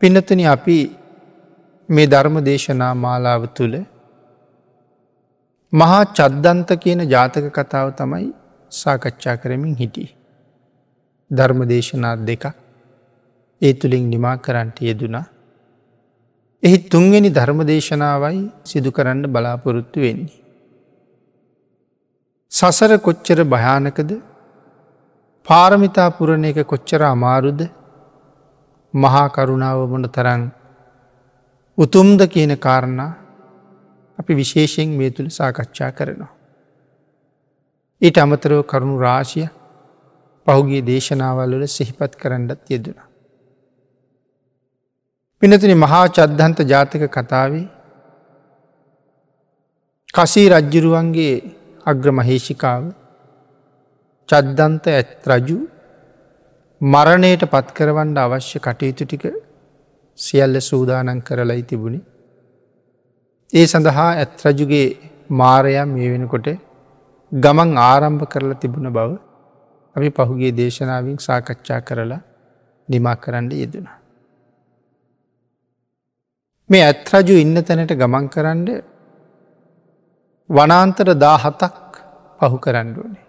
පිනතුන අපි මේ ධර්ම දේශනා මාලාව තුළ මහා චද්දන්ත කියන ජාතක කතාව තමයි සාකච්ඡා කරමින් හිටිය. ධර්ම දේශනා දෙක ඒ තුළින් නිමා කරන්නට යෙදුනා. එහි තුන්වෙනි ධර්ම දේශනාවයි සිදු කරන්න බලාපොරොත්තු වෙන්නේ. සසර කොච්චර භයානකද පාරමිතා පුරණ එක කොච්චර අමාරුද මහා කරුණාව මොන තරන් උතුම්ද කියන කාරණා අපි විශේෂයෙන් මේ තුළ සාකච්ඡා කරනවා. ඊට අමතරව කරුණු රාශිය පහුගේ දේශනාවල්වල සිහිපත් කරන්නත් යෙදුණ. පිනතින මහා චද්ධන්ත ජාතක කතාවේ කසී රජ්ජුරුවන්ගේ අග්‍ර මහේෂිකාව චද්දන්ත ඇත් රජු මරණයට පත්කරවන්ඩ අවශ්‍ය කටයුතු ටික සියල්ල සූදානන් කරලයි තිබුණි. ඒ සඳහා ඇත් රජුගේ මාරයා මේ වෙනකොට ගමන් ආරම්භ කරලා තිබුණ බව අපි පහුගේ දේශනාවෙන් සාකච්ඡා කරලා නිමා කරන්න යෙදෙන. මේ ඇත් රජු ඉන්න තැනට ගමන් කරන්න වනාන්තර දා හතක් පහු කරන්නුවනේ.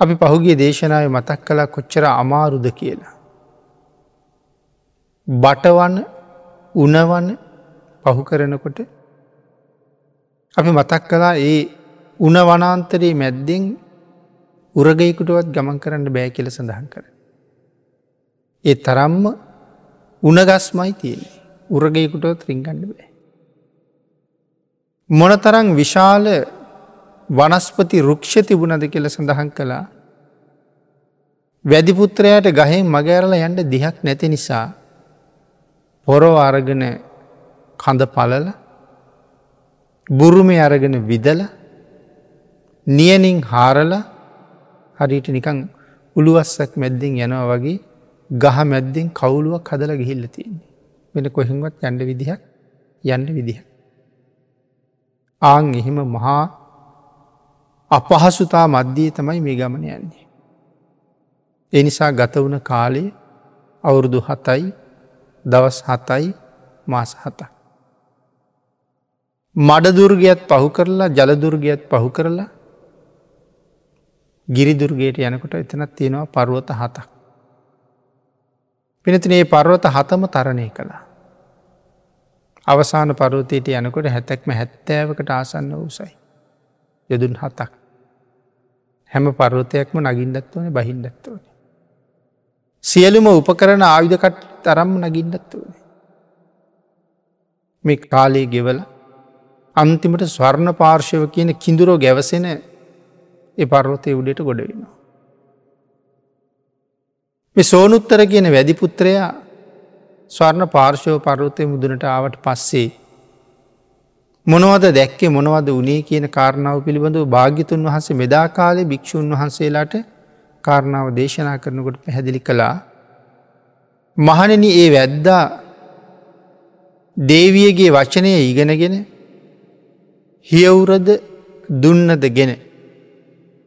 අපි පහුගේ දේශනාව මතක් කලා කොච්චර අමාරුද කියලා. බටවන උනවන පහු කරනකොට අපි මතක් කලා ඒ උන වනාන්තරයේ මැද්දෙන් උරගයකුටුවත් ගමන් කරන්න බෑ කියල සඳහන් කර. ඒ තරම්ම උනගස්මයි තියෙන්නේ උරගයකුටුවත් රිංගන්න බෑ. මොනතරං විශාල වනස්පති රුක්ෂ තිබුණද කියල සඳහන් කළා වැදිපුත්‍රයට ගහෙන් මගෑරල යන්ට දිහක් නැති නිසා පොරෝ අරගෙන කඳ පලල බුරුමය අරගෙන විදල නියනින් හාරල හරිට නිකං උළුවස්සක් මැද්දෙන් යනවා වගේ ගහ මැද්දෙන් කවුලුවක් හදල ගිහිල්ල තියන්නේ වෙන කොහෙන්වත් යන්ඩ විදිහක් යන්ඩ විදිහ. ආං එහෙම මහා අපහසුතා මධ්‍යයේ තමයි මේ ගමන යන්නේ. එනිසා ගත වුණ කාලේ අවුරුදු හතයි දවස් හතයි මාස හත. මඩදුර්ගයත් පහු කරලා ජලදුර්ගයත් පහු කරලා ගිරිදුර්ගයට යනකොට එතනත් තියෙනවා පරුවත හතක්. පිනතිනේ පර්වත හතම තරණය කළා. අවසාන පරවතයට යනකොට හැතැක්ම හැත්තෑවකට ආසන්න වූසයි. යොදුන් හතක්. හැම පර්වතයක්ම නගින්ඩත් වන බහින්ඩත් වන. සියලුම උපකරන ආයුධකට තරම්ම නගින්ඩත් වන. මේ කාලයේ ගෙවල අන්තිමට ස්වර්ණ පාර්ශව කියන කිඳුරෝ ගැවසෙන එ පර්වතය උඩට ගොඩ වෙනවා. මේ සෝනුත්තර කියන වැදිපුත්‍රයා ස්වර්ණ පාර්ශව පර්වතය මුදුනට ආවට පස්සේ මොනවද දැක්කේ මොනවද වනේ කියන කාරණාව පිළිබඳව භාගිතුන් වහන්සේ මෙදා කාලේ භික්‍ෂූන් වහන්සේලාට කාරණාව දේශනා කරනකොට පැහැදිලි කළා මහණෙන ඒ වැද්දා දේවියගේ වචනය ඉගෙනගෙන හියවුරද දුන්නද ගෙන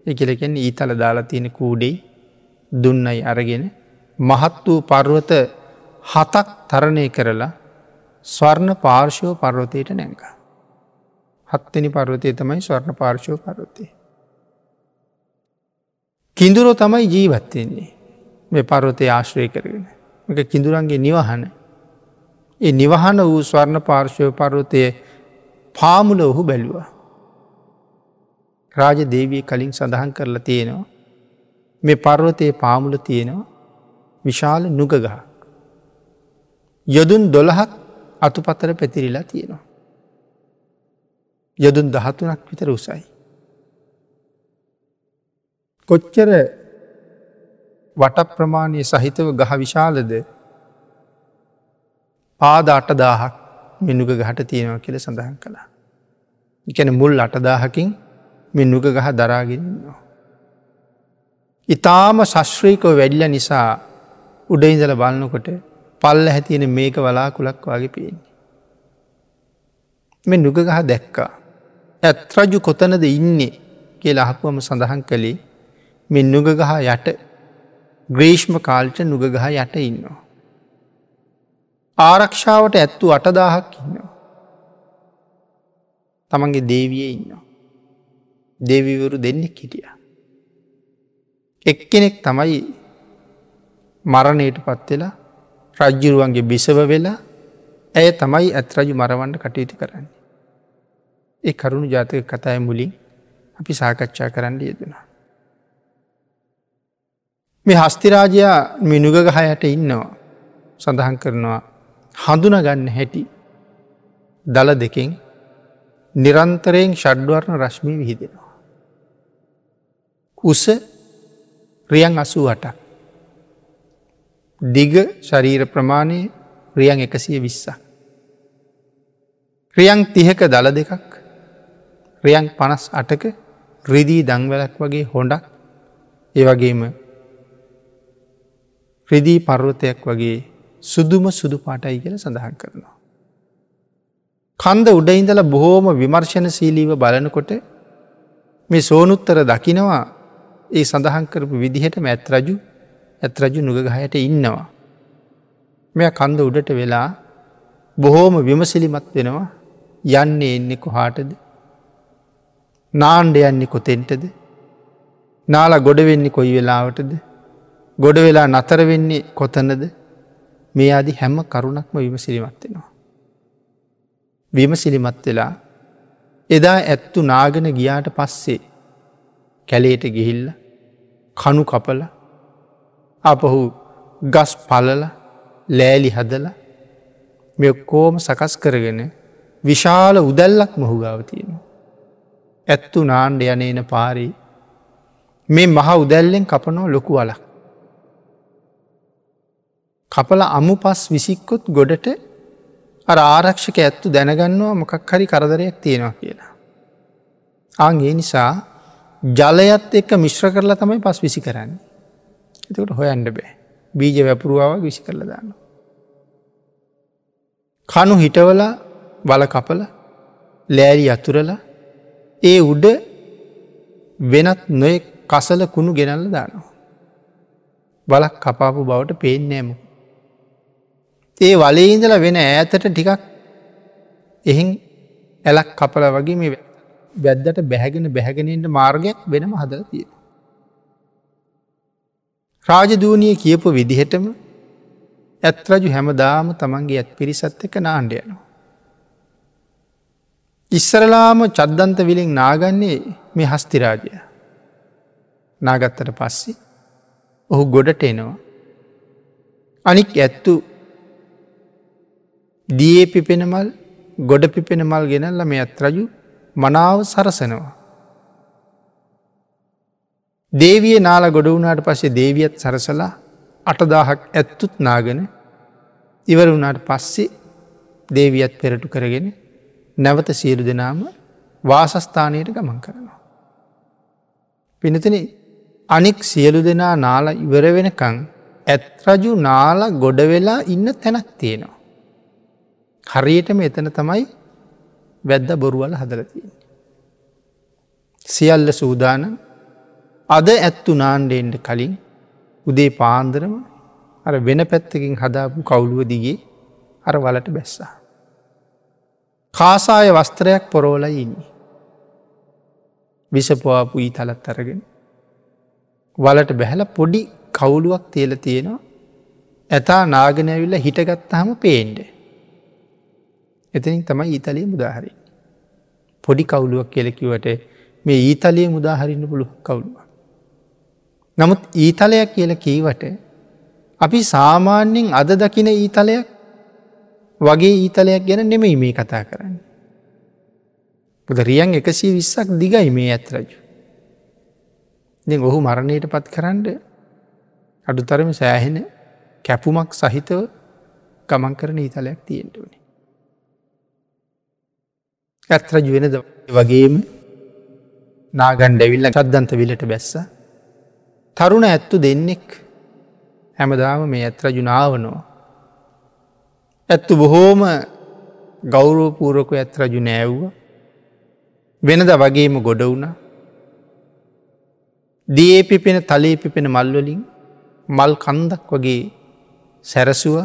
එකලකෙන් ඊතල දාලා තියෙන කූඩෙයි දුන්නයි අරගෙන මහත් වූ පර්වත හතක් තරණය කරලා ස්වර්ණ පාර්ශව පර්වතයට නැංග. හත්තනි පර්වතය තමයි ස්වර්ණ පාර්ශව පර්වතය. කිඳුරෝ තමයි ජීවත්වයෙන්නේ මේ පර්වතය ආශ්‍රය කරගෙන එක කිඳුරන්ගේ නිවහන. ඒ නිවහන වූ ස්වර්ණ පාර්ශව පර්වතය පාමුල ඔහු බැලුවා. රාජ දේවී කලින් සඳහන් කරලා තියෙනවා මේ පර්වතයේ පාමුල තියෙනවා විශාල නුගගහ. යොදුන් දොළහක් අතුපතර පැතිරිලා තියෙනවා. යොදුන් දහතුනක් විතර උසයි. කොච්චර වට ප්‍රමාණය සහිතව ගහ විශාලද පාද අටදාහක් මෙනුග ගහට තියෙනව කියල සඳහන් කළා. එකන මුල් අටදාහකින් මෙනුග ගහ දරාගෙනන්නවා. ඉතාම ශශ්‍රීකෝ වැඩිල නිසා උඩයින්දල බලන්නකොට පල්ල හැතියෙන මේක වලාකුලක් වගේ පේන්නේ. මෙ නුග ගහ දැක්කා. ඇත් රජු කොතනද ඉන්නේ කිය අහපුවම සඳහන් කළේ මෙ නුග ගහ යට ග්‍රේෂ්ම කාල්ට නුග ගහ යට ඉන්නවා. ආරක්ෂාවට ඇත්තු අටදාහක් ඉන්නවා. තමන්ගේ දේවිය ඉන්නවා. දෙවිවරු දෙන්නෙක් හිටිය. එක්කෙනෙක් තමයි මරණයට පත්වෙලා රජ්ජුරුවන්ගේ බිසව වෙලා ඇය තමයි ඇත් රජු මරවන්ට කටයුතු කරන්නේ. ඒ කරුණු ජාතක කතාය මුලින් අපි සාකච්ඡා කරන්න යෙදෙනවා. මේ හස්තිරාජයා මිනුගග හයට ඉන්නවා සඳහන් කරනවා හඳුනගන්න හැටි දළ දෙකින් නිරන්තරයෙන් ෂඩ්වර්ණ රශ්මී විහිදෙනවා. උස රියන් අසූ අටක්. දිග ශරීර ප්‍රමාණය රියන් එකසිය විස්සා. ක්‍රියන් තිහක දළ දෙකක් රියන් පනස් අටක රිදී දංවලක් වගේ හොඩක් ඒවගේම රිදී පර්වතයක් වගේ සුදුම සුදු පාටයි කියල සඳහන් කරනවා. කන්ද උඩයින්දල බොහෝම විමර්ශණ සීලීව බලනකොට මේ සෝනුත්තර දකිනවා ඒ සඳහන් කරපු විදිහට මැත් රජු ඇත් රජු නුගගහයට ඉන්නවා. මෙය කන්ද උඩට වෙලා බොහෝම විමසිලිමත් වෙනවා යන්නේ එන්නේ කොහාටද නාණ්ඩ යන්නේ කොතෙන්ටද නාලා ගොඩ වෙන්නේ කොයි වෙලාවටද ගොඩ වෙලා නතර වෙන්නේ කොතනද මේ අදි හැම කරුණක්ම විමසිලිමත් වෙනවා. විමසිලිමත් වෙලා එදා ඇත්තු නාගෙන ගියාට පස්සේ කැලේට ගිහිල්ල කනු කපල අපහු ගස් පලල ලෑලි හදල මෙොක්කෝම සකස් කරගෙන විශාල උදැල්ලක් මොහුගාව තියෙනවා. ඇත්තු නාණ්ඩ යනේන පාරී මේ මහ උදැල්ලෙන් කපනෝ ලොකු අලක්. කපල අමු පස් විසික්කොත් ගොඩට අර ආරක්ෂක ඇත්තු දැනගන්නවා මොකක් හරි කරදරයක් තියෙනවා කියලා. ආගේ නිසා ජලයත් එක්ක මිශ්‍ර කරලා තමයි පස් විසි කරන්න. එතකට හොයන්ඩ බෑ බීජ වැපුරුවාව විසි කරල දාන්න. කනු හිටවල වල කපල ලෑරි අතුරලා ඒ උඩ වෙනත් නොය කසල කුණු ගෙනල්ල දානවා. බලක් කපාපු බවට පේනෑමු. ඒ වලේ ඉඳල වෙන ඈතට ටිකක් එහි ඇලක් කපල වගේ මේ වැද්දට බැහැගෙන බැහැගෙනට මාර්ගයක් වෙනම හදල තිය. රාජදූනිය කියපු විදිහටම ඇත්රජු හැමදාම තමන්ගේ ඇත් පිරිසත් එක නාණ්ඩ යනවා. ඉස්සරලාම චද්දන්ත විලින් නාගන්නේ මේ හස්තිරාජය. නාගත්තට පස්සේ ඔහු ගොඩට එනවා. අනික් ඇත්තු දියේ පිපෙන මල් ගොඩ පිපෙන මල් ගෙනල්ල මේ ඇත් රජු මනාව සරසනවා. දේවිය නාල ගොඩ වුණට පස්සේ දේවියත් සරසලා අටදාහක් ඇත්තුත් නාගෙන ඉවර වුණට පස්සේ දේවියත් පෙරටු කරගෙන නැවත සියලු දෙනාම වාසස්ථානයට ගමන් කරනවා. පිනතන අනික් සියලු දෙනා නාල ඉවර වෙනකං ඇත්රජු නාල ගොඩ වෙලා ඉන්න තැනක් තියෙනවා. හරියටම එතන තමයි වැද්ද බොරුවල හදලතියෙන්. සියල්ල සූදාන අද ඇත්තු නාන්ඩෙන්ට කලින් උදේ පාන්දරම අර වෙන පැත්තකින් හදාපු කවුලුව දිගේ අර වලට බැස්සා. කාසාය වස්ත්‍රයක් පොරෝල ඉන්නේ. විසපවාපු ඊ තලත් අරගෙන. වලට බැහල පොඩි කවුලුවක් තියල තියෙනවා ඇතා නාගනැවිල්ල හිටගත්තාහම පේන්ඩ. එතනින් තමයි ඊතලයේ මුදාහරි. පොඩි කවුලුවක් කියලකිවට මේ ඊතලයේ මුදාහරින්න පුළු කවුලුව. නමුත් ඊතලයක් කියල කීවට අපි සාමාන්‍යෙන් අද දකින ඊතලයක් වගේ ඊතලයක් ගැන නෙමෙයි මේ කතා කරන්න. පුද රියන් එකසී විස්සක් දිගයි මේ ඇත් රජු. දෙ ඔහු මරණයට පත් කරන්න අඩුතරම සෑහෙන කැපුමක් සහිතව ගමන් කරන ඊතලයක් තියෙන්ට වනේ. ඇත්රජු වෙනද වගේම නාගණ්ඩැවිල්ල චද්දන්ත විලට බැස්ස. තරුණ ඇත්තු දෙන්නෙක් හැමදාම මේ ඇත්රජු නාවනවා. ඇත්තු බොහෝම ගෞරෝපූරක ඇත් රජු නෑව්ව. වෙනද වගේම ගොඩ වුණ. දියේ පිපෙන තලේ පිපෙන මල්වලින් මල් කන්දක් වගේ සැරසුව.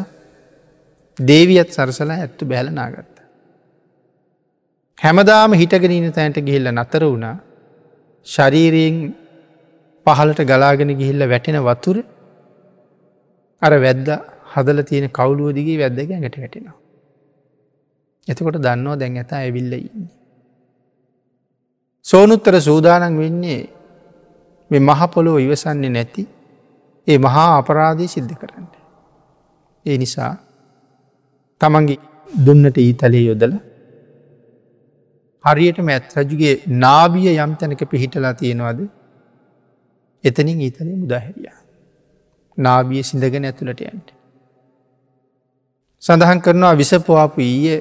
දේවියත් සරසලා ඇත්තු බැල නාගත්ත. හැමදාම හිටගෙනීන තැන්ට ගිහිල්ල නතර වුණා. ශරීරයෙන් පහලට ගලාගෙන ගිහිල්ල වැටෙන වතුර අර වැද්ද හදල තියෙන කවුලුව දිගේ වැද්ද ගැඟට වැටෙනවා. එතකොට දන්නවා දැන් ඇත ඇවිල්ල ඉන්නේ. සෝනුත්තර සූදානන් වෙන්නේ මේ මහපොලොව ඉවසන්නේ නැති ඒ මහා අපරාධී සිද්ධ කරන්න. ඒ නිසා තමන්ගේ දුන්නට ඊතලේ යොදල හරියට මැත් රජුගේ නාබිය යම් තැනක පිහිටලා තියෙනවාද එතනින් ඊතලේ මුදාහැරිය. නාබිය සිඳගෙන ඇතුළට යන්ට. සඳහන් කරනවා විසපවාපු ඊය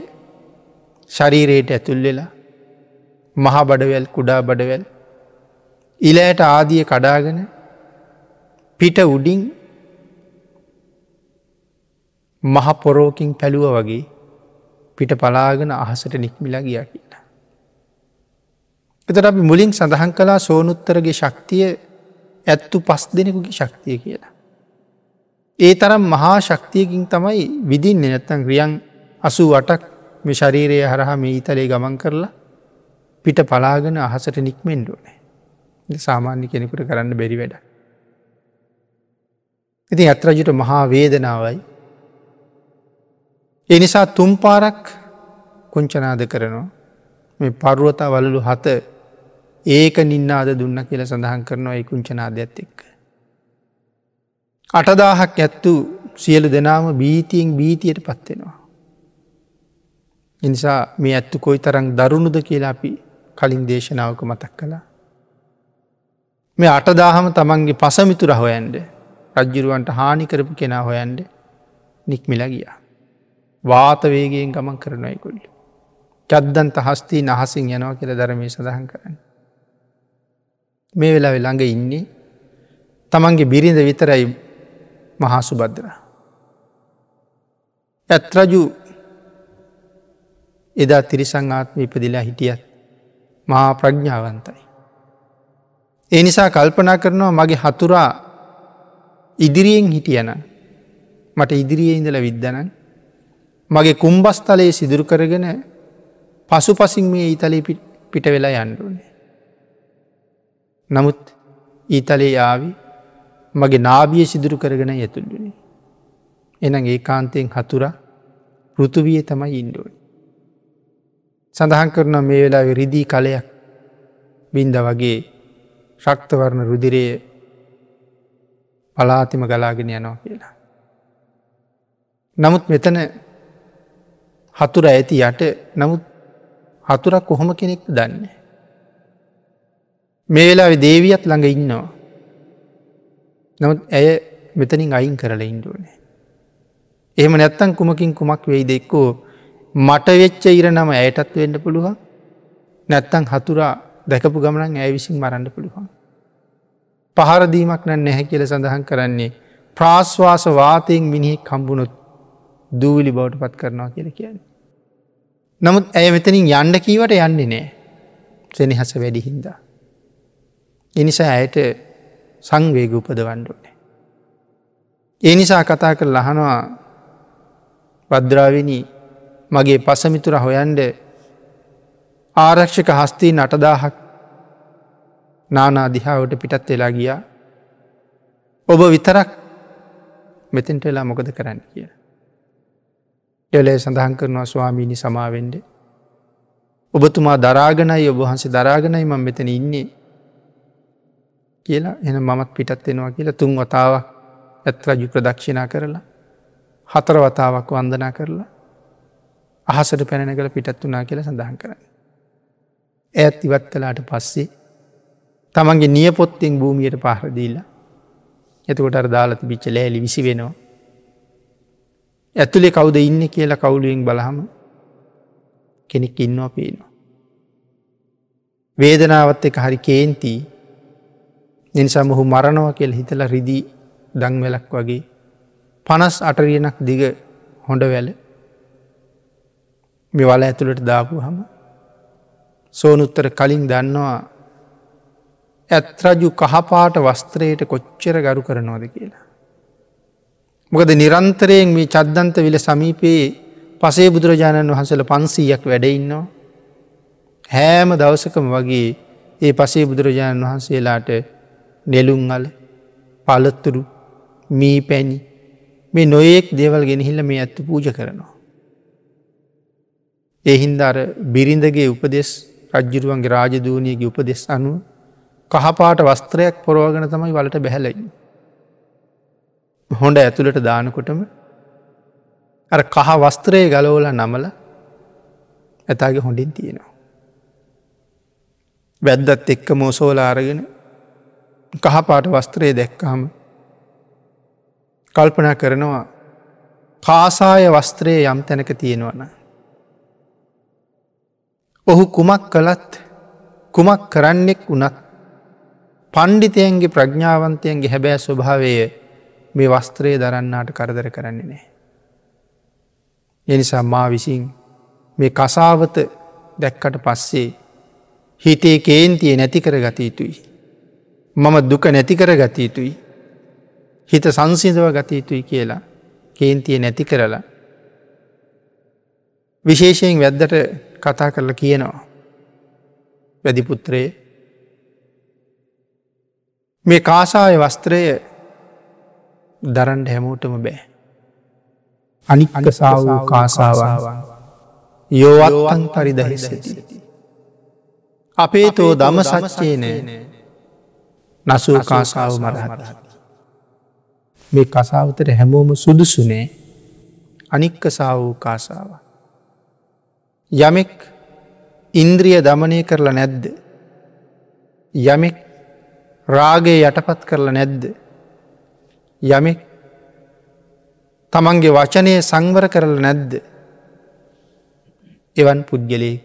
ශරීරයට ඇතුල් වෙලා මහා බඩවැල් කුඩා බඩවැල් ඉලෑට ආදිය කඩාගෙන පිට උඩින් මහ පොරෝකින් පැළුව වගේ පිට පලාගෙන අහසට නික්මිලා ගිය කියලා. එතට අපි මුලින් සඳහන් කලා සෝනුත්තරගේ ශක්තිය ඇත්තු පස් දෙනෙකුගේ ශක්තිය කියලා. ඒ තරම් මහා ශක්තියකින් තමයි විදින් නැත්තන් රියන් අසු වටක් මේ ශරීරය හරහා මේ ඊතලේ ගමන් කරලා පිට පලාගෙන අහසට නික්මෙන්ඩුවනේ. සාමාන්‍ය කෙනෙකුට කරන්න බැරි වැඩ. ඉතින් ඇත්රජුට මහා වේදනාවයි. එනිසා තුම්පාරක් කුංචනාද කරනවා මේ පරුවත වලලු හත ඒක නින්නාද දුන්න කියල සඳහන් කරනවා ඒ කුංචනාදයක්ත් එක්ක. අටදාහක් ඇත්තු සියලු දෙනාම බීතියෙන් බීතියට පත්වෙනවා. එනිසා මේ ඇත්තු කොයි තරං දරුණුද කියලා අපි කලින් දේශනාවක මතක් කලා. මේ අටදාහම තමන්ගේ පසමිතුර හොයන්ඩ රජ්ජුරුවන්ට හානිකරපු කෙනා හොයන්ඩ නික්මිලා ගිය. වාතවේගයෙන් ගමන් කරනයකුල්ල. චද්දන්ත හස්තී නහසින් යනවා කියල දරමේ සඳහන් කරන්න. මේ වෙලා වෙළඟ ඉන්නේ තමන්ගේ බිරිඳ විතරයි මහාසු බද්දර. ඇත්රජු එදා තිරිසං ආත්ම ඉපදිලා හිටියත් මහා ප්‍රඥාවන්තයි. ඒ නිසා කල්පනා කරනවා මගේ හතුරා ඉදිරියෙන් හිටියන මට ඉදිරියේ ඉඳල විද්දනන් මගේ කුම්බස්තලයේ සිදුරු කරගෙන පසු පසින් මේ ඊතලේ පිට වෙලා යන්ඩුවනේ. නමුත් ඊතලේ ආවි මගේ නාබිය සිදුරු කරගෙන යතුල්ලුනේ. එන ඒ කාන්තයෙන් හතුර පෘතුවිය තමයි ඉන්ඩුවන. සඳහන් කරන මේ වෙලා රිදී කලයක් බින්ද වගේ ශක්තවරණ රුදිරය පලාතිම ගලාගෙන යනවා කියලා. නමුත් මෙතන හතුර ඇති යට නමුත් හතුරක් කොහොම කෙනෙක් දන්නේ. මේ වෙලා දේවියත් ළඟ ඉන්නවා. නමුත් ඇය මෙතනින් අයින් කරල ඉන්ඩුවනේ. එහෙම නැත්තන් කුමකින් කුමක් වෙයි දෙක්කෝ මට වෙච්ච ඉර නම ඇයටත් වෙන්න පුළුවන් නැත්තං හතුරා දැකපු ගමනන් ඇය විසින් මරන්න පුළුවන්. පහරදීමක් නැ නැහැ කියල සඳහන් කරන්නේ ප්‍රාශ්වාස වාතයෙන් මිනිහෙක් කම්බුණොත් දූවිලි බවට පත් කරනවා කියල කියන්න. නමුත් ඇය මෙතනින් යන්න කීවට යන්නේ නෑ සෙනහස වැඩි හින්දා. එනිසා ඇයට සංවේග උපදවන්ඩුවනේ. ඒ නිසා කතා කර ලහනවා භද්‍රාවිනි මගේ පසමිතුර හොයන්ඩ ආරක්ෂක හස්තී නටදාහක් නානා දිහාාවට පිටත් වෙලා ගියා ඔබ විතරක් මෙතෙන්ට වෙලා මොකද කරන්න කිය. එලේ සඳහන් කරනවා ස්වාමීණි සමාවෙන්ඩ ඔබතුමා දරාගනයි ඔබහන්සේ දරාගනයි මං මෙතන ඉන්නේ කියලා එන මමත් පිටත් වෙනවා කියලා තුන් වතාවක් ඇත් රජු ප්‍රදක්ෂිනා කරලා හතර වතාවක් වන්දනා කරලා අහසට පැනනකල පිටත් වනා කියලා සඳහන් කරන්න. ඇත් ඉවත් කලාට පස්සේ තමන්ගේ නියපොත්තෙන් භූමියයට පහරදීලා එතකොට අර දාලති බිච්ච ලෑලි විසි වෙනවා. ඇතුළේ කවුද ඉන්න කියලා කවුලුවෙන් බලහම කෙනෙක් ඉන්නවා පේනවා. වේදනාවත් එක හරි කේන්තිී නිනිසා මොහු මරණව කියල හිතල රිදී දංවෙලක් වගේ පනස් අටරියනක් දිග හොඳ වැල මෙවල ඇතුළට දාපු හම සෝනුත්තර කලින් දන්නවා ඇත්රජු කහපාට වස්ත්‍රයට කොච්චර ගරු කරනවාද කියලා. මොකද නිරන්තරයෙන් මේ චද්දන්ත විල සමීපයේ පසේ බුදුරජාණන් වහන්සල පන්සීයක් වැඩඉන්නවා. හෑම දවසකම වගේ ඒ පසේ බුදුරජාණන් වහන්සේලාට නෙලුංගල පලත්තුරු මී පැණි මේ නොයෙක් දේවල් ගෙනහිල්ල මේ ඇත්තු පූජ කරනවා. එහින්ද අර බිරිඳගේ උපදෙස් රජ්ජුරුවන්ගේ රාජදූනියගේ උපදෙස් අනුව කහපාට වස්ත්‍රයක් පොරෝගන තමයි වලට බැහැලයි. හොඳ ඇතුළට දානකොටම අර කහ වස්ත්‍රයේ ගලෝල නමල ඇතාගේ හොඳින් තියෙනවා. වැද්දත් එක්ක මෝසෝල අරගෙන කහපාට වස්ත්‍රයේ දැක්කහම කල්පනා කරනවා කාසාය වස්ත්‍රයේ යම් තැනක තියෙනවන. ඔහු කුමක් කළත් කුමක් කරන්නෙක් වනත් පණ්ඩිතයන්ගේ ප්‍රඥාවන්තයන්ගේ හැබෑ ස්වභාවය මේ වස්ත්‍රයේ දරන්නාට කරදර කරන්නේ නෑ. එනිසා මා විසින් මේ කසාවත දැක්කට පස්සේ හිතේ කේන්තිය නැති කර ගත යුතුයි. මම දුක නැති කර ගත යුතුයි. හිත සංසිදව ගත යුතුයි කියලා කේන්තිය නැති කරලා. විශේෂයෙන් වැද්දට කතා කරලා කියනවා. වැදිපුත්‍රයේ මේ කාසාය වස්ත්‍රය දරන්ඩ හැමෝටම බෑ. අනි අගසා වූ කාසාවන් යෝවත්වන් පරිදහිසති. අපේ තෝ දම සච්චේ නෑ නසූ කාසාව මරහට. මේ කසාවතට හැමෝම සුදුසුනේ අනික්කසා වූ කාසාව. යමෙක් ඉන්ද්‍රිය දමනය කරලා නැද්ද. යමෙක් රාගේ යටපත් කරලා නැද්ද. යමෙක් තමන්ගේ වචනය සංවර කරල නැද්ද. එවන් පුද්ගලේ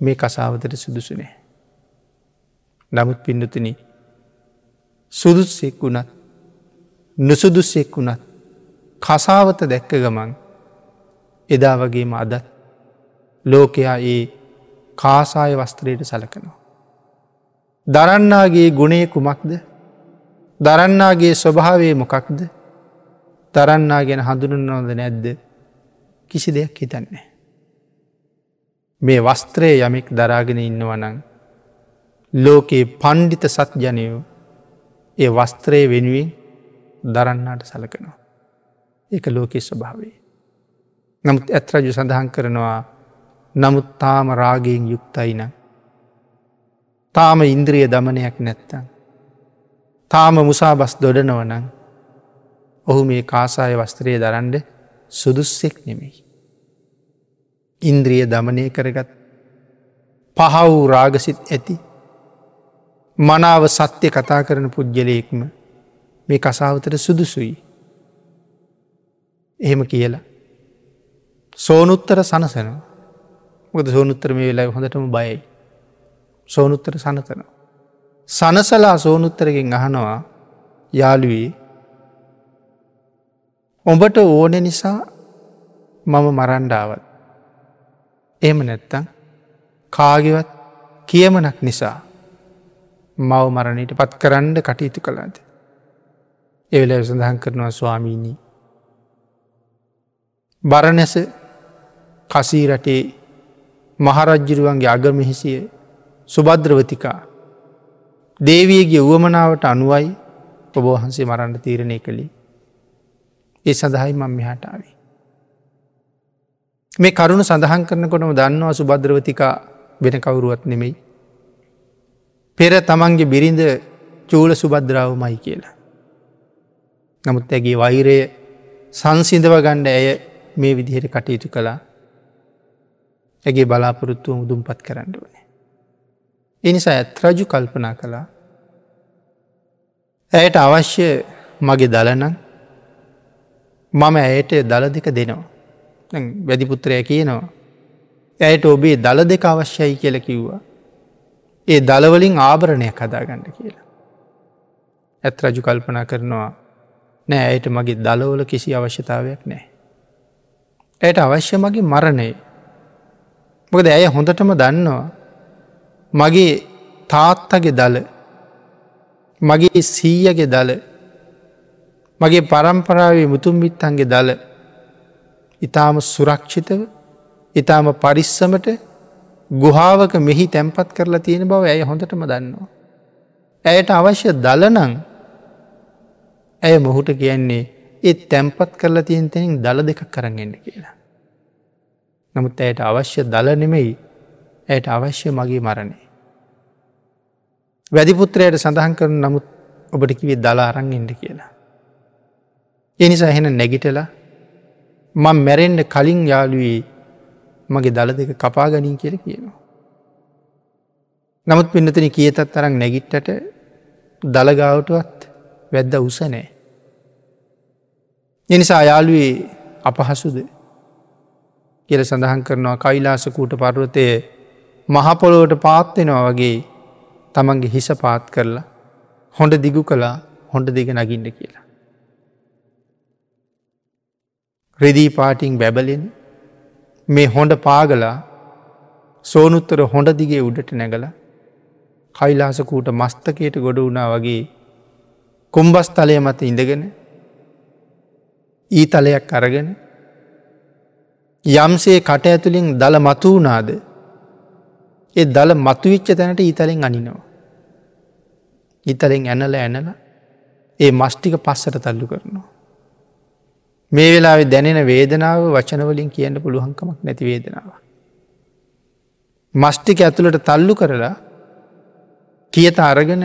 මේ කසාවතට සුදුසුනේ. නමුත් පිඩතුන සුදුස්සෙක් වුණත් නුසුදුස්සෙක් වුණත් කසාවත දැක්ක ගමන් එදා වගේම අදත් ලෝකයා ඒ කාසාය වස්ත්‍රයට සලකනවා. දරන්නාගේ ගුණේ කුමක්ද දරන්නාගේ ස්වභාවේ මොකක්ද දරන්නා ගැන හඳුනනොද නැද්ද කිසි දෙයක් හිතන්නේ. මේ වස්ත්‍රය යමෙක් දරාගෙන ඉන්නවනං ලෝකයේ පණ්ඩිත සත් ජනයෝ ඒ වස්ත්‍රය වෙනුවෙන් දරන්නාට සලකනවා. ඒක ලෝකෙ ස්වභාවේ. නමුත් ඇත්රජු සඳහන් කරනවා නමුත් තාම රාගයෙන් යුක්තයින. තාම ඉන්ද්‍රිය දමනයක් නැත්තන්. තාම මුසා බස් දොඩනවනං ඔහු මේ කාසාය වස්ත්‍රය දරන්ඩ සුදුස්සෙක් නෙමෙයි. ඉන්ද්‍රිය දමනය කරගත් පහ වූ රාගසිත් ඇති මනාව සත්‍යය කතා කරන පුද්ගලයෙක්ම මේ කසාවතට සුදුසුයි. එහෙම කියලා. සෝනුත්තර සනසනවා මොද සෝනුත්තර මේ වෙලා හොඳටම බයයි. සෝනුත්තර සනතනවා. සනසලා සෝනුත්තරගෙන් අහනවා යාළුවී ඔඹට ඕන නිසා මම මරන්්ඩාවත්. එම නැත්තං කාගෙවත් කියමනක් නිසා මව මරණයට පත් කරන්න කටයුතු කළාද. එවෙල සඳහන් කරනවා ස්වාමීණී. බරණැස කසී රටේ මහරජ්ජිරුවන්ගේ අගමිහිසිය සුබද්‍රවතිකා දේවියගේ වුවමනාවට අනුවයි ඔබෝහන්සේ මරන්න තීරණය කළේ ඒ සඳහයි මං මෙහාටාවේ. මේ කරුණු සඳහන් කරනකොටම දන්නවා සුබද්‍රවතිකා වෙන කවුරුවත් නෙමෙයි. පෙර තමන්ගේ බිරිඳ චූල සුබද්‍රාව මයි කියලා. නමුත් ඇගේ වෛරය සංසිින්දව ගණ්ඩ ඇය මේ විදිහට කටයුතු කළා ඇගේ බලාපොරොත්තුව මුදුම් පත් කරන්න වනේ. එනිසා ඇත් රජු කල්පනා කළා ඇයට අවශ්‍ය මගේ දලනං මම ඇයට දළ දෙක දෙනවා. වැදිපුත්‍රය කියනවා. ඇයට ඔබේ දළ දෙක අවශ්‍යයි කියල කිව්වා. ඒ දළවලින් ආභරණයක් හදාගන්න කියලා. ඇත් රජු කල්පනා කරනවා නෑ ඇයට මගේ දලවල කිසි අවශ්‍යතාවයක් නෑ. ඇයට අවශ්‍ය මගේ මරණය. මොකද ඇය හොඳටම දන්නවා. මගේ තාත්තගේ දල මගේ සීයගේ දල මගේ පරම්පරාවේ මුතුම්බිත්තන්ගේ දල ඉතාම සුරක්ෂිතව ඉතාම පරිස්සමට ගුහාාවක මෙහි තැන්පත් කරලා තියෙන බව ඇය හොඳටම දන්නවා. ඇයට අවශ්‍ය දලනං ඇය මොහුට කියන්නේ ඒ තැන්පත් කරලා තියෙන් තැනින් දළ දෙකක් කරගෙන්ට කියලා. නමුත් ඇයට අවශ්‍ය දල නෙමෙයි ඇයට අවශ්‍ය මගේ මරණය. වැදිපුත්‍රයට සඳහන් කරන නමුත් ඔබට කිවේ දලා අරංගෙන්ට කියලා. එනිසා එහෙන නැගිටලා මං මැරෙන්ඩ කලින් යාළුවේ මගේ දළ දෙක කපා ගනින් කියල කියනවා. නමුත් පින්නතන කියතත් තරම් නැගිට්ටට දළගාවටුවත් වැද්ද උසනෑ. එනිසා යාළුවේ අපහසුද කියල සඳහන් කරනවා කයිලාසකූට පර්වතය මහපොලෝට පාත්වෙනවා වගේ තමන්ගේ හිස පාත් කරලා හොඳ දිගු කලා හොඳ දිග නගින්ට කියලා. රෙදී පාටිං බැබලෙන මේ හොඳ පාගලා සෝනුත්තර හොඳ දිගේ උඩට නැගල කයිලාසකූට මස්තකයට ගොඩ වුණා වගේ කුම්බස්තලය මත ඉඳගෙන ඊතලයක් අරගෙන යම්සේ කට ඇතුළින් දළ මතුවනාද ඒ දළ මතුවිච්ච තැනට ඊතලෙන් අනිනවා. ඉතලෙන් ඇනල ඇනල ඒ මස්ටික පස්සට තල්ලු කරනවා. මේ වෙලාවෙ දැනෙන වේදනාව වචනවලින් කියන්න පුළුවන්කමක් නැති වේදනාව. මස්ටික ඇතුළට තල්ලු කරලා කියත අරගෙන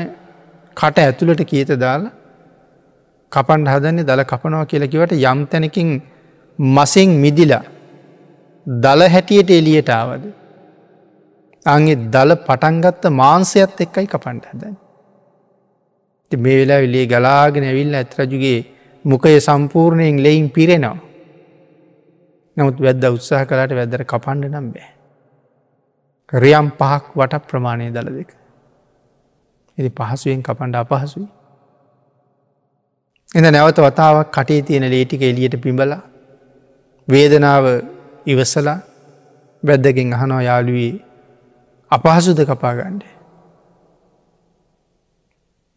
කට ඇතුළට කියත දාලා කපන්ඩ හදන්නේ දළ කපනවා කියලකිවට යම් තැනකින් මසෙන් මිදිලා දළ හැටියට එලියට ආවද. අගේ දළ පටන්ගත්ත මාන්සයත් එක්කයි කපන්ඩ හදන්න. මේ වෙලා විලේ ගලාගෙන ඇවිල්ල ඇත්රජුගේ මොකය සම්පූර්ණයෙන් ලෙයින් පිරෙනවා. නමුත් වැද්ද උත්සාහ කලාට වැදර කපන්ඩ නම් බෑ. රියම් පහක් වට ප්‍රමාණය දළ දෙක. එති පහසුවෙන් කපන්ඩ අපහසුයි. එඳ නැවත වතාවක් කටේ තියෙන ලේටික එලියට පිඹල වේදනාව ඉවසලා බැද්දකින් අහනෝ යාළුවී අපහසුද කපාගණ්ඩ.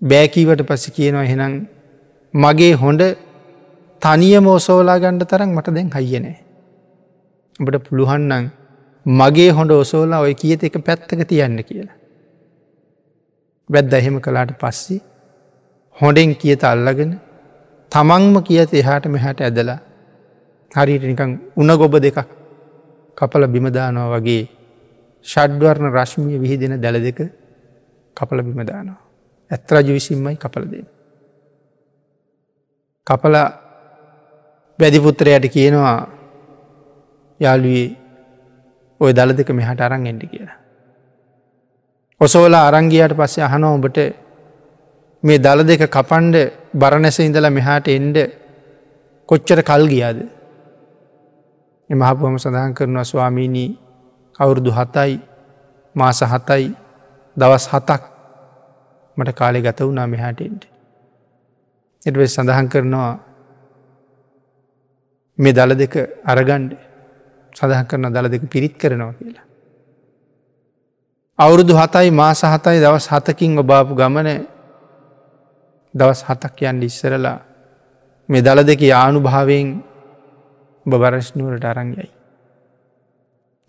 බෑකීවට පස කියනවා එහෙනම් මගේ හොඳ තනිය මෝසෝලා ගණ්ඩ තරම් මට දැන් හයියනෑ. ඔබට පුළුහන්නන් මගේ හොඳ ඔසෝලා ඔය කියත එක පැත්තක තියන්න කියලා. බැද්ද එහෙම කලාට පස්සි හොඩෙන් කියත අල්ලගෙන තමන්ම කියත එහාට මෙහට ඇදලා හරිට නිකං උන ගොබ දෙකක් කපල බිමදානවා වගේ ෂඩ්වර්ණ රශ්මිය විහිදෙන දැල දෙක කපල බිමදානවා. ඇත්රජු විසින්මයි කපල දෙන්න. කපල බැදිපුත්‍රයට කියනවා යාළුවේ ඔය දළ දෙක මෙහට අරං එඩි කියලා. ඔසෝලා අරංගියයට පස්සේ අහනෝ ඔබට මේ දළ දෙක කපන්ඩ බරණැස ඉඳලා මෙහාට එන්ඩ කොච්චර කල් ගියාද. එමහපුහම සඳහන් කරනවා ස්වාමීණී අවුරුදු හතයි මාස හතයි දවස් හතක් මට කාලෙ ගත වුණා මෙහාටෙන්ට. එටවෙ සඳහන් කරනවා මේ දළ දෙක අරගණ්ඩ සඳහන් කරන දළ දෙක පිරිත් කරනවා කියලා. අවුරුදු හතයි මාස හතයි දවස් හතකින් ඔබාපු ගමන දවස් හතක් යන්න ඉස්සරලා මේ දළ දෙක යානු භාවයෙන් බවරශ්නුවරට අරංයයි.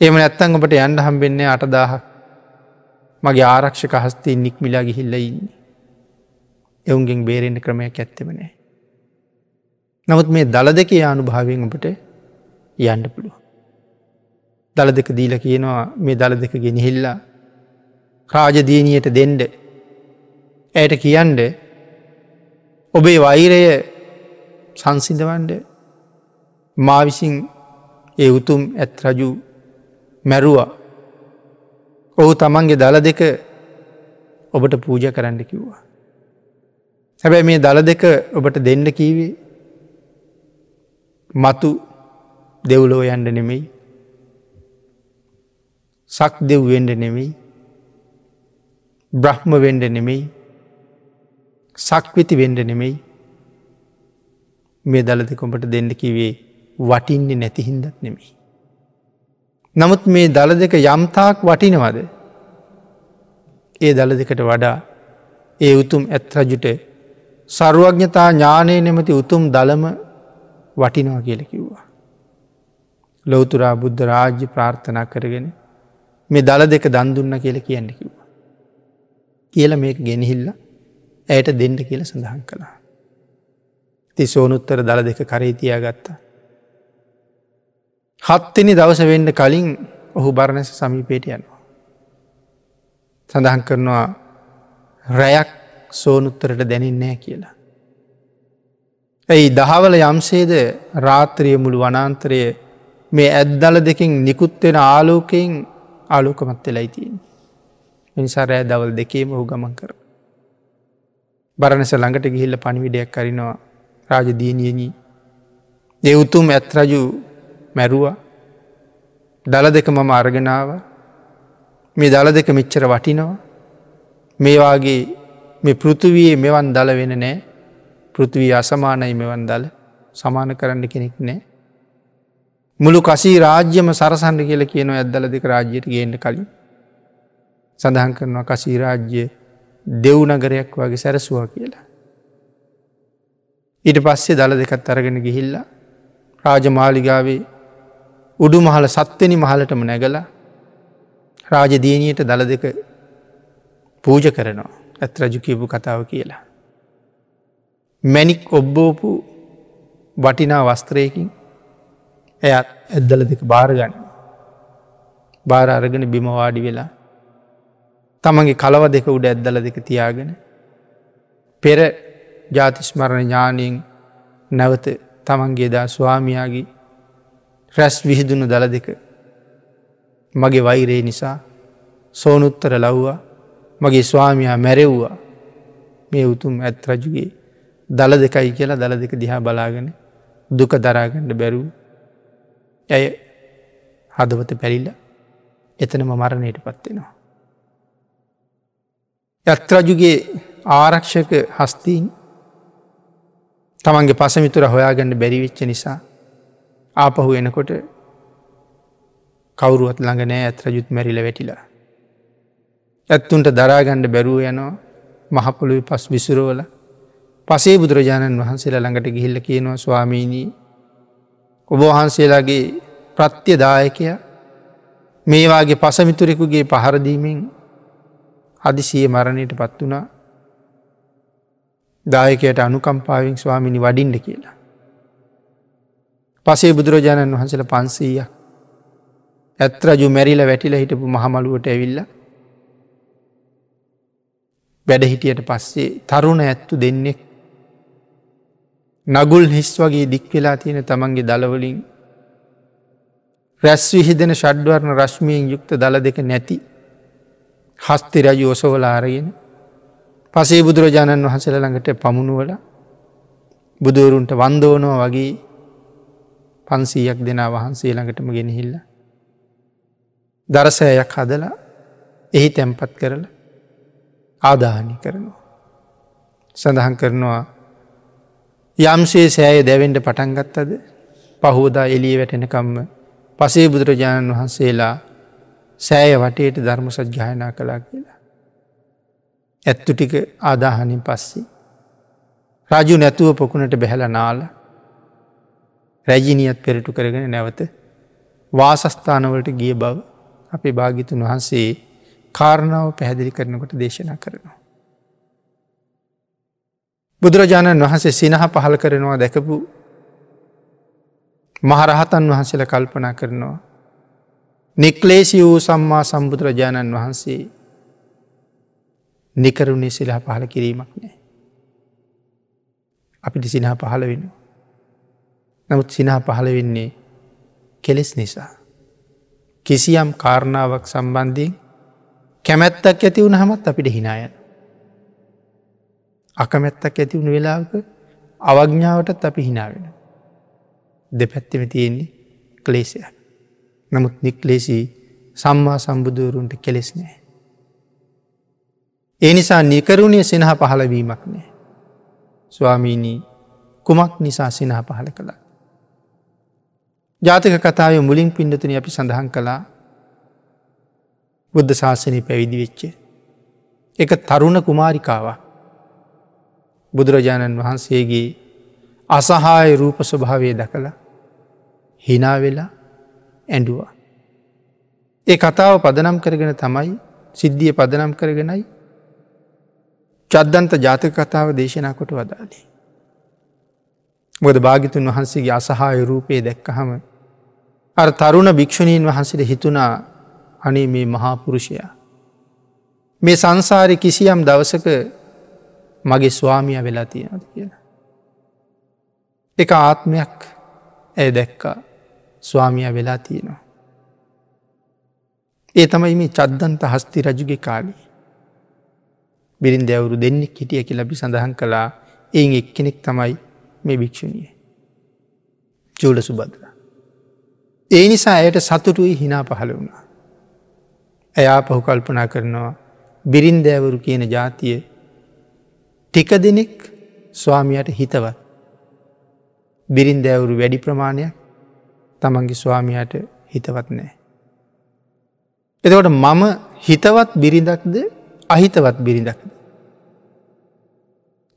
එම නැත්තං ඔබට යන්ඩ හම්බෙන්නේ අටදාහක් මගේ ආරක්ෂක හස්තේ නික්මිලා ගිහිල්ල ඉන්නේ. එවුන්ගෙන් බේරෙන්ට ක්‍රමයක් ඇත්තෙමනෑ. නමුත් මේ දළ දෙක යානු භාවයෙන් ඔබට යන්ඩ පුළුව. දළ දෙක දීල කියනවා මේ දළ දෙක ගෙනහිල්ලා රාජදීනයට දෙන්ඩ ඇයට කියන්ඩ ඔබේ වෛරය සංසිඳවන්ඩ මා විසින් ඒ උතුම් ඇත් රජු මැරුවා ඔහු තමන්ගේ දළ දෙක ඔබට පූජ කරන්න කිව්වා. හැබැයි මේ දළ දෙක ඔබට දෙන්න කීවේ? මතු දෙව්ලෝ යන්ඩ නෙමෙයි. සක් දෙව්වෙන්ඩ නෙමෙයි. බ්‍රහ්ම වෙන්ඩ නෙමෙයි. සක්විති වෙන්ඩ නෙමෙයි. මේ දළද කොඹට දෙන්න කිවේ වටින්නේ නැතිහින්දත් නෙමෙයි. නමුත් මේ දළ දෙක යම්තාක් වටිනවද? ඒ දළ දෙකට වඩා ඒ උතුම් ඇත් රජුට සරුවඥතා ඥානය නෙමති උතුම් දළම වටිනවා කියල කිව්වා. ලෝතුරා බුද්ධ රාජ්‍ය ප්‍රාර්ථනා කරගෙන මේ දළ දෙක දන්දුන්න කියල කියන්න කිව්වා. කියල මේක ගෙනහිල්ල ඇයට දෙන්න කියල සඳහන් කළා. ති සෝනුත්තර දළ දෙක කරේතියා ගත්තා. හත්තනි දවස වෙන්න කලින් ඔහු බරණැස සමීපේට යනවා. සඳහන් කරනවා රැයක් සෝනුත්තරට දැනින්නෑ කියලා. ඇයි දහවල යම්සේද රාත්‍රිය මුළු වනාන්තරය මේ ඇද්දල දෙකින් නිකුත්වෙන ආලෝකයෙන් ආලෝකමත් වෙලයි තියෙන්. මිනිසා රෑ දවල් දෙකේම හු ගමන් කර. බරණස ළඟට ගිහිල්ල පණිවිඩයක් කරිනවා රාජදීනියනී. ඒ උතුම් ඇත්රජු මැරුවා දළ දෙක මම අර්ගෙනාව මේ දළ දෙක මෙච්චර වටිනවා මේවාගේ මේ පෘතුවයේ මෙවන් දළ වෙන නෑ පෘතිවී අසමානයි මෙවන් දළ සමාන කරන්න කෙනෙක් නෑ. මුළු කසී රාජ්‍යම සරසන්ඩ කියල කියන ඇදදල දෙක රාජ්‍යයට ගේන්න කලින් සඳහන් කරනවා කසී රාජ්‍ය දෙව්නගරයක් වගේ සැරසුවා කියලා. ඊට පස්සේ දළ දෙකත් අරගෙන ගිහිල්ලා රාජමාලිගාවේ උඩු මහල සත්වනි මහලටම නැගල රාජදීනයට දළ දෙක පූජ කරනවා ඇත් රජු කියපු කතාව කියලා. මැනික් ඔබ්බෝපු වටිනා වස්ත්‍රයකින් ඇයත් ඇද්දල දෙක භාරගන්න. භාර අරගෙන බිමවාඩි වෙලා තමන්ගේ කලව දෙක උඩ ඇද්දල දෙක තියාගෙන පෙර ජාතිස්මරණ ඥානයෙන් නැවත තමන්ගේ දා ස්වාමයාගේ රැස් විහිදුණු දළ දෙක මගේ වෛරේ නිසා සෝනුත්තර ලව්වා මගේ ස්වාමයා මැරෙව්වා මේ උතුම් ඇත් රජුගේ දළ දෙකයි කියලා දළ දෙක දිහා බලාගෙන දුක දරාගණ්ඩ බැරූ ඇය හදවත පැරිල්ල එතනම මරණයට පත්වෙනවා. යත්රජුගේ ආරක්ෂක හස්තීන් තමන්ගේ පසමිතුර හොයාගන්න බැරිවිච්ච නිසා ආපහු එනකොට කවුරුවත් ළඟ නෑ ඇත්රජුත් මැරිල වැටිලා. ඇත්තුන්ට දරාගණ්ඩ බැරුව යනවා. මහපොළුව පස් විසුරෝල පසේ බුදුරජාණන් වහන්සේලා ළඟට ගිහිල්ල කියනවා ස්වාමීණී ඔබවහන්සේලාගේ ප්‍රත්‍යදායකය. මේවාගේ පසමිතුරෙකුගේ පහරදීමෙන් අදිසිය මරණයට පත් වනා දායකයට අනුකම්පාවෙන් ස්වාමිනි වඩින්ඩ කියලා. පසේ බුදුරජාණන් වහන්සල පන්සීය ඇත්රජු මැරිල වැටිල හිටපු මහමළුවට ඇවිල්ල වැඩ හිටියට පස්සේ තරුණ ඇත්තු දෙන්නෙක් නගුල් හිස් වගේ දික්වෙලා තියෙන තමන්ගේ දළවලින් රැස් විහිදෙන ෂඩ්වර්ණ රශ්මියෙන් යුක්ත දළ දෙක නැති හස්ති රජු ඔසවලාරගෙන පසේ බුදුරජාණන් වහසල ළඟට පමුණුවල බුදුවරුන්ට වන්දෝනෝ වගේ පන්සීයක් දෙනා වහන්සේ ළඟටම ගෙනහිල්ල. දරසෑයක් හදලා එහි තැම්පත් කරල ආදාහනි කරනවා. සඳහන් කරනවා යම්සේ සෑය දැවෙන්ට පටන්ගත්තද පහෝදා එලිය වැටෙනකම්ම පසේ බුදුරජාණන් වහන්සේලා සෑය වටේට ධර්ම සජ්්‍යායනා කලා කියලා. ඇත්තු ටික ආදාහනින් පස්සේ. රජු නැතුව පොකුණට බැහල නාල රැජිනියත් පෙරටු කරගෙන නැවත වාසස්ථානවලට ගිය බව අපේ භාගිතුන් වහන්සේ කාරණාව පැහැදිලි කරනකොට දේශනා කරනවා. බුදුරජාණන් වහන්සේ සිනහ පහල කරනවා දැකපු මහරහතන් වහන්සේල කල්පනා කරනවා. නික්ලේසි වූ සම්මා සම්බුදුරජාණන් වහන්සේ නිකරුණේ සිලහ පහල කිරීමක් නෑ. අපිට සිනහ පහල වෙන. නමුත් සිනහ පහල වෙන්නේ කෙලෙස් නිසා. කිසියම් කාරණාවක් සම්බන්ධයෙන් කැමැත්තක් ඇති වුණ හමත් අපිට හිනායන. අකමැත්තක් ඇති වුණ වෙලාවක අවග්ඥාවටත් අපි හිනාවෙන. දෙපැත්තෙම තියෙන්නේ ක්ලේසය. නමුත් නික්ලේසි සම්මා සම්බුදුවරුන්ට කෙලෙස් නෑ. ඒ නිසා නිකරුණේ සිනහ පහලවීමක් නෑ. ස්වාමීණී කුමක් නිසා සිනහ පහල කළා. ජාතක කතාව මුලින් පිඩතුන අපි සඳහන් කළා බුද්ධ ශාසනය පැවිදි වෙච්චේ. එක තරුණ කුමාරිකාවක් බුදුරජාණන් වහන්සේගේ අසහාය රූප ස්වභාවය දකලා හිනාවෙලා ඇඩුවා. ඒ කතාව පදනම් කරගෙන තමයි සිද්ධිය පදනම් කරගෙනයි චද්දන්ත ජාතක කතාව දේශනා කොට වදාලේ. මොද භාගිතුන් වහන්සේගේ අසහාය රූපයේ දැක්කහම අර තරුණ භික්‍ෂණීන් වහන්සට හිතුනා අනේ මේ මහාපුරුෂයා. මේ සංසාරය කිසියම් දවසක මගේ ස්වාමිය වෙලා තියෙනද කියලා. එක ආත්මයක් ඇය දැක්කා ස්වාමිය වෙලා තියෙනවා. ඒ තමයි මේ චද්දන්ත හස්ති රජුගේ කාලී. බිරින් දැවරු දෙන්නෙක් හිටිය කි ලබි සඳහන් කළා එයින් එක්කෙනෙක් තමයි මේ භික්‍ෂණිය. චූල සුබදල. ඒ නිසා ඇයට සතුටුයි හිනා පහළ වුණා. ඇයා පහු කල්පනා කරනවා බිරින් දෑවරු කියන ජාතිය ටික දෙනෙක් ස්වාමියයට හිතවත්. බිරින් දෑවරු වැඩි ප්‍රමාණයක් තමන්ගේ ස්වාමියයට හිතවත් නෑ. එතකොට මම හිතවත් බිරිඳක්ද අහිතවත් බිරිඳක්ද.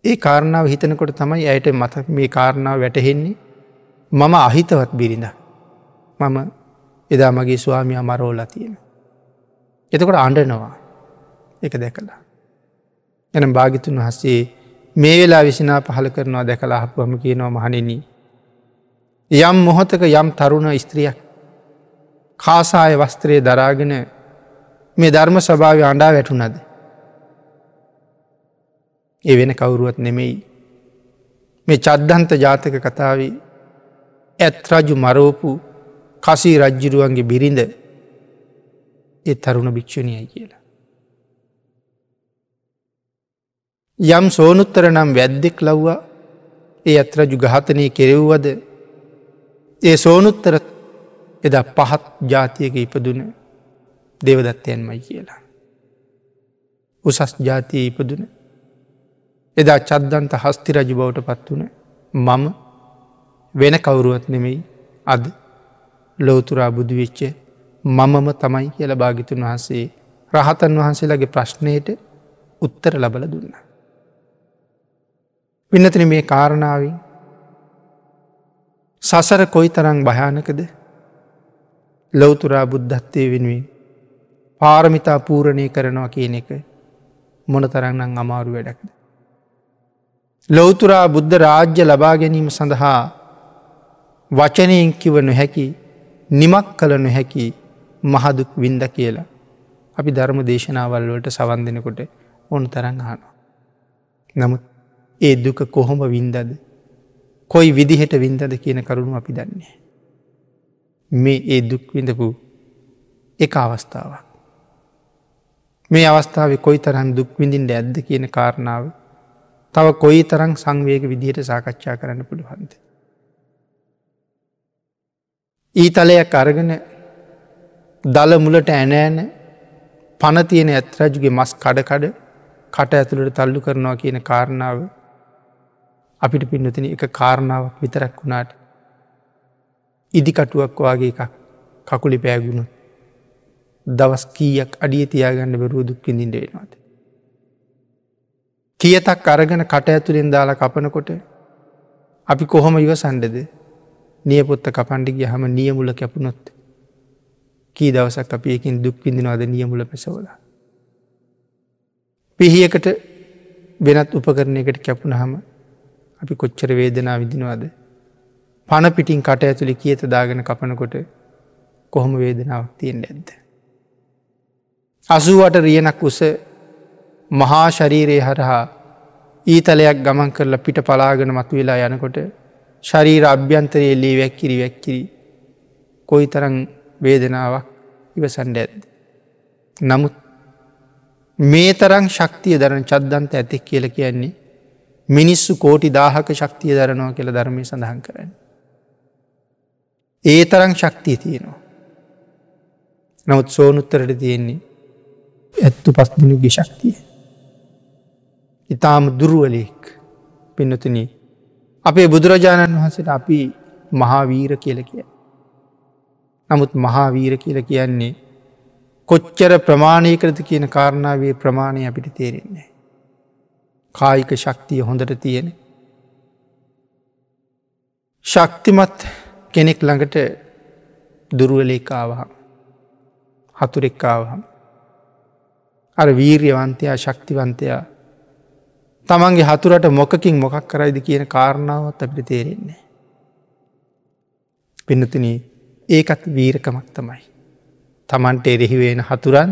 ඒ කාරණාව හිතනකොට තමයි ඇයට මත මේ කාරණාව වැටහෙන්නේ මම අහිතවත් බිරිඳ. මම එදා මගේ ස්වාමිය මරෝලා තියෙන. එතකොට අන්ඩනවා එක දැකලා. එනම් භාගිතුන් වහසේ මේ වෙලා විසිනා පහල කරනවා දැකලා හපුවම කියනවා මහනිනී. යම් මොහොතක යම් තරුණ ස්ත්‍රියක් කාසාය වස්ත්‍රය දරාගෙන මේ ධර්ම ස්වභාව අඩා වැටුනද. ඒ වෙන කවුරුවත් නෙමෙයි. මේ චද්ධන්ත ජාතක කතාව ඇත් රජු මරෝපු කසී රජ්ජිරුවන්ගේ බිරිඳ ඒ තරුණ භික්ෂණයයි කියලා. යම් සෝනුත්තර නම් වැද්දෙක් ලව්වා ඒ අත්රජු ගහතනය කෙරෙව්වද ඒ සෝනුත්තර එදා පහත් ජාතියක ඉපදුන දෙවදත්තයන්මයි කියලා. උසස් ජාතිය ඉපදුන එදා චද්දන්ත හස්ති රජු බවට පත් වන මම වෙන කවුරුවත් නෙමෙයි අද ලෝතුරා බුදුවිච්ච මමම තමයි කියල භාගිතුන් වහන්සේ රහතන් වහන්සේලාගේ ප්‍රශ්නයට උත්තර ලබල දුන්න. පින්නතින මේ කාරණාවෙන් සසර කොයි තරං භයානකද ලොවතුරා බුද්ධත්වය වෙනුවෙන් පාරමිතා පූරණය කරනවා කියන එක මොන තරන්නං අමාරු වැඩක්ද. ලොවතුරා බුද්ධ රාජ්‍ය ලබා ගැනීම සඳහා වචනයෙන් කිව නොහැකි නිමක් කළ නොහැකි මහදුක් වින්ද කියලා අපි ධර්ම දේශනාවල් වලට සවන් දෙනකොට ඔන්න තරන් අහනවා. නමුත් ඒ දුක කොහොම වින්දද කොයි විදිහට වින්දද කියන කරුණු අපි දන්නේ. මේ ඒ දුක් විඳපු එක අවස්ථාවක්. මේ අවස්ථාව කොයි තරන් දුක් විඳින්ට ඇද්ද කියන කාරණාව තව කොයි තරං සංවේග විදිහට සාකච්ඡා කරන්න පුළුවන්ද. ඊතලයක් අරගෙන දල මුලට ඇනෑන පනතියන ඇත්රජුගේ මස් කඩකඩ කට ඇතුළට තල්ලු කරනවා කියන කාරණාව අපිට පින්නතින එක කාරණාවක් විතරක් වුණාට ඉදිකටුවක් වගේ එකක් කකුලි පෑගුණු දවස් කීයක් අඩිය තියාගන්න බැරුව දුක්කිඳින්ට වෙනවාද. කියතක් අරගෙන කට ඇතුළෙන් දාලා කපනකොට අපි කොහොම ඉවසන්ඩද නියපොත්ත කපන්ඩිගිය හම නියමුල කැපුණොත් කී දවසක් අපි එකින් දුක්විඳිනවාද නියමුල පැසවල. පිහියකට වෙනත් උපකරණයකට කැපුණ හම අපි කොච්චර වේදනා විදිනවාද පණ පිටින් කට ඇතුළි කියත දාගෙන කපනකොට කොහොම වේදනාවක් තියෙන් ඇද්ද. අසුවට රියනක් උස මහා ශරීරයේ හරහා ඊතලයක් ගමන් කරලා පිට පලාගෙන මතු වෙලා යනකොට ශරීර අභ්‍යන්තරයේ ලේ වැැක්කිරි වැැක්කිරි කොයි තරං වේදනාවක් ඉවසන්ඩ ඇද්ද. නමුත් මේ තරං ශක්තිය දරන චද්දන්ත ඇතෙක් කියල කියන්නේ මිනිස්සු කෝටි දාහක ශක්තිය දරනවා කියල ධර්මය සඳහන් කරන්න. ඒ තරං ශක්තිය තියෙනවා. නමුත් සෝනුත්තරට තියෙන්නේ ඇත්තු පස්දිනුගේ ශක්තිය. ඉතාම දුරුවලෙක් පින්නතුන අපේ බුදුරජාණන් වහසට අපි මහාවීර කියල කිය. නමුත් මහාවීර කියල කියන්නේ කොච්චර ප්‍රමාණය කරත කියන කාරණාවේ ප්‍රමාණය අපිට තේරෙන්නේ. කායික ශක්තිය හොඳට තියෙන. ශක්තිමත් කෙනෙක් ළඟට දුරුවලේකාවහම් හතුරෙක්කාවහම් අර වීර්යවන්තයා ශක්තිවන්තයා තමන්ගේ හතුරට මොකකින් මොකක් කරයිද කියන කාරණාවත් අපිට තේරෙන්නේ. පිනතින ඒකත් වීරකමක් තමයි. තමන්ට එරෙහිවෙන හතුරන්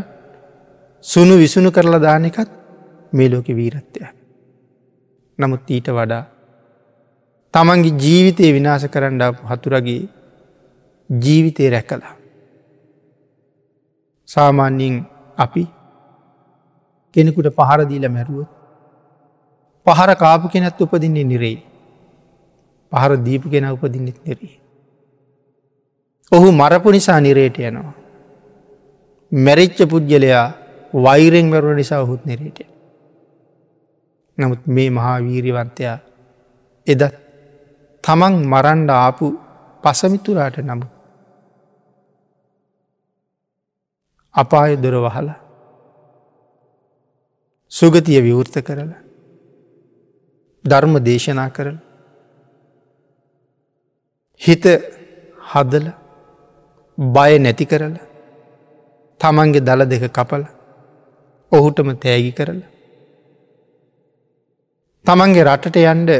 සුණු විසුණු කරලා දානකත් මේ ලෝක වීරත්වය. නමුත් ඊට වඩා තමන්ගේ ජීවිතය විනාශ කරන්න හතුරගේ ජීවිතය රැකලා. සාමාන්‍යයෙන් අපි කෙනෙකුට පහරදීල මැරුවොත් පහර කාපු කෙනැත් උපදින්නේ නිරෙයි. පහර දීපු කෙන උපදින්නෙත් නිරී. ඔහු මරපු නිසා නිරේට යනවා. මැරිච්ච පුද්ගලයා වෛරෙන් වැරුණ නිසා ඔහුත් නිරේට. නමුත් මේ මහා වීරිවන්තයා එදත් තමන් මරන්ඩ ආපු පසමිතුරාට නමු. අපාය දොර වහලා සුගතිය විවෘත කරලා ධර්ම දේශනා කරන හිත හදල බය නැති කරල තමන්ගේ දළ දෙක කපල ඔහුටම තෑගි කරල තමන්ගේ රටට යන්ඩ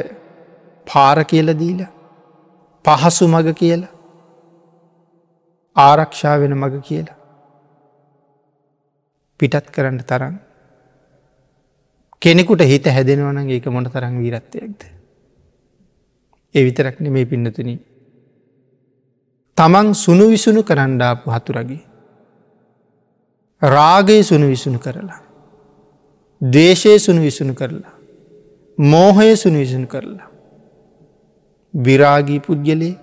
පාර කියල දීල පහසු මග කියලා ආරක්ෂා වෙන මග කියලා පිටත් කරන්න තරන්න කෙනෙකුට හිත හැදෙනවන ඒක මොට තරං වීරත්වයක්ද. ඒ විතරක් නෙමේ පින්නතුන. තමන් සුණු විසුණු කරන්ඩාපු හතුරගේ. රාගයේ සුණු විසුණු කරලා. දේශය සුණු විසුණු කරලා. මෝහය සුණු විසුණු කරලා. විරාගී පුද්ගලේ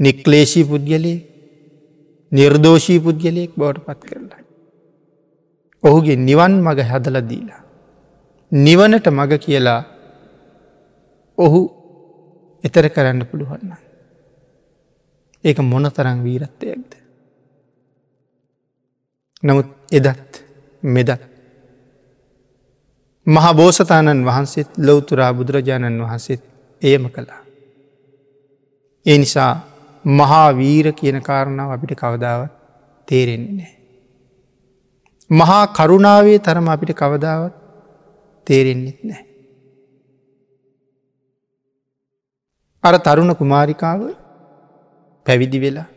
නික්ලේශී පුද්ගලේ නිර්දෝෂී පුද්ගලයෙක් බවට පත් කරලා. ඔහුගේ නිවන් මඟ හැදල දීලා. නිවනට මඟ කියලා ඔහු එතර කරන්න පුළුවන්න. ඒක මොන තරං වීරත්වයක්ද. නමුත් එදත් මෙදත්. මහා බෝසතාණන් වහන්සේත් ලොවතුරා බුදුරජාණන් වහන්සේත් එයම කළා. ඒ නිසා මහා වීර කියන කාරණාව අපිට කවදාවත් තේරෙන්නේ නෑ. මහා කරුණාවේ තරම අපිට කවදාවත් තේරෙන්නෙත් නෑ. අර තරුණ කුමාරිකාව පැවිදි වෙලා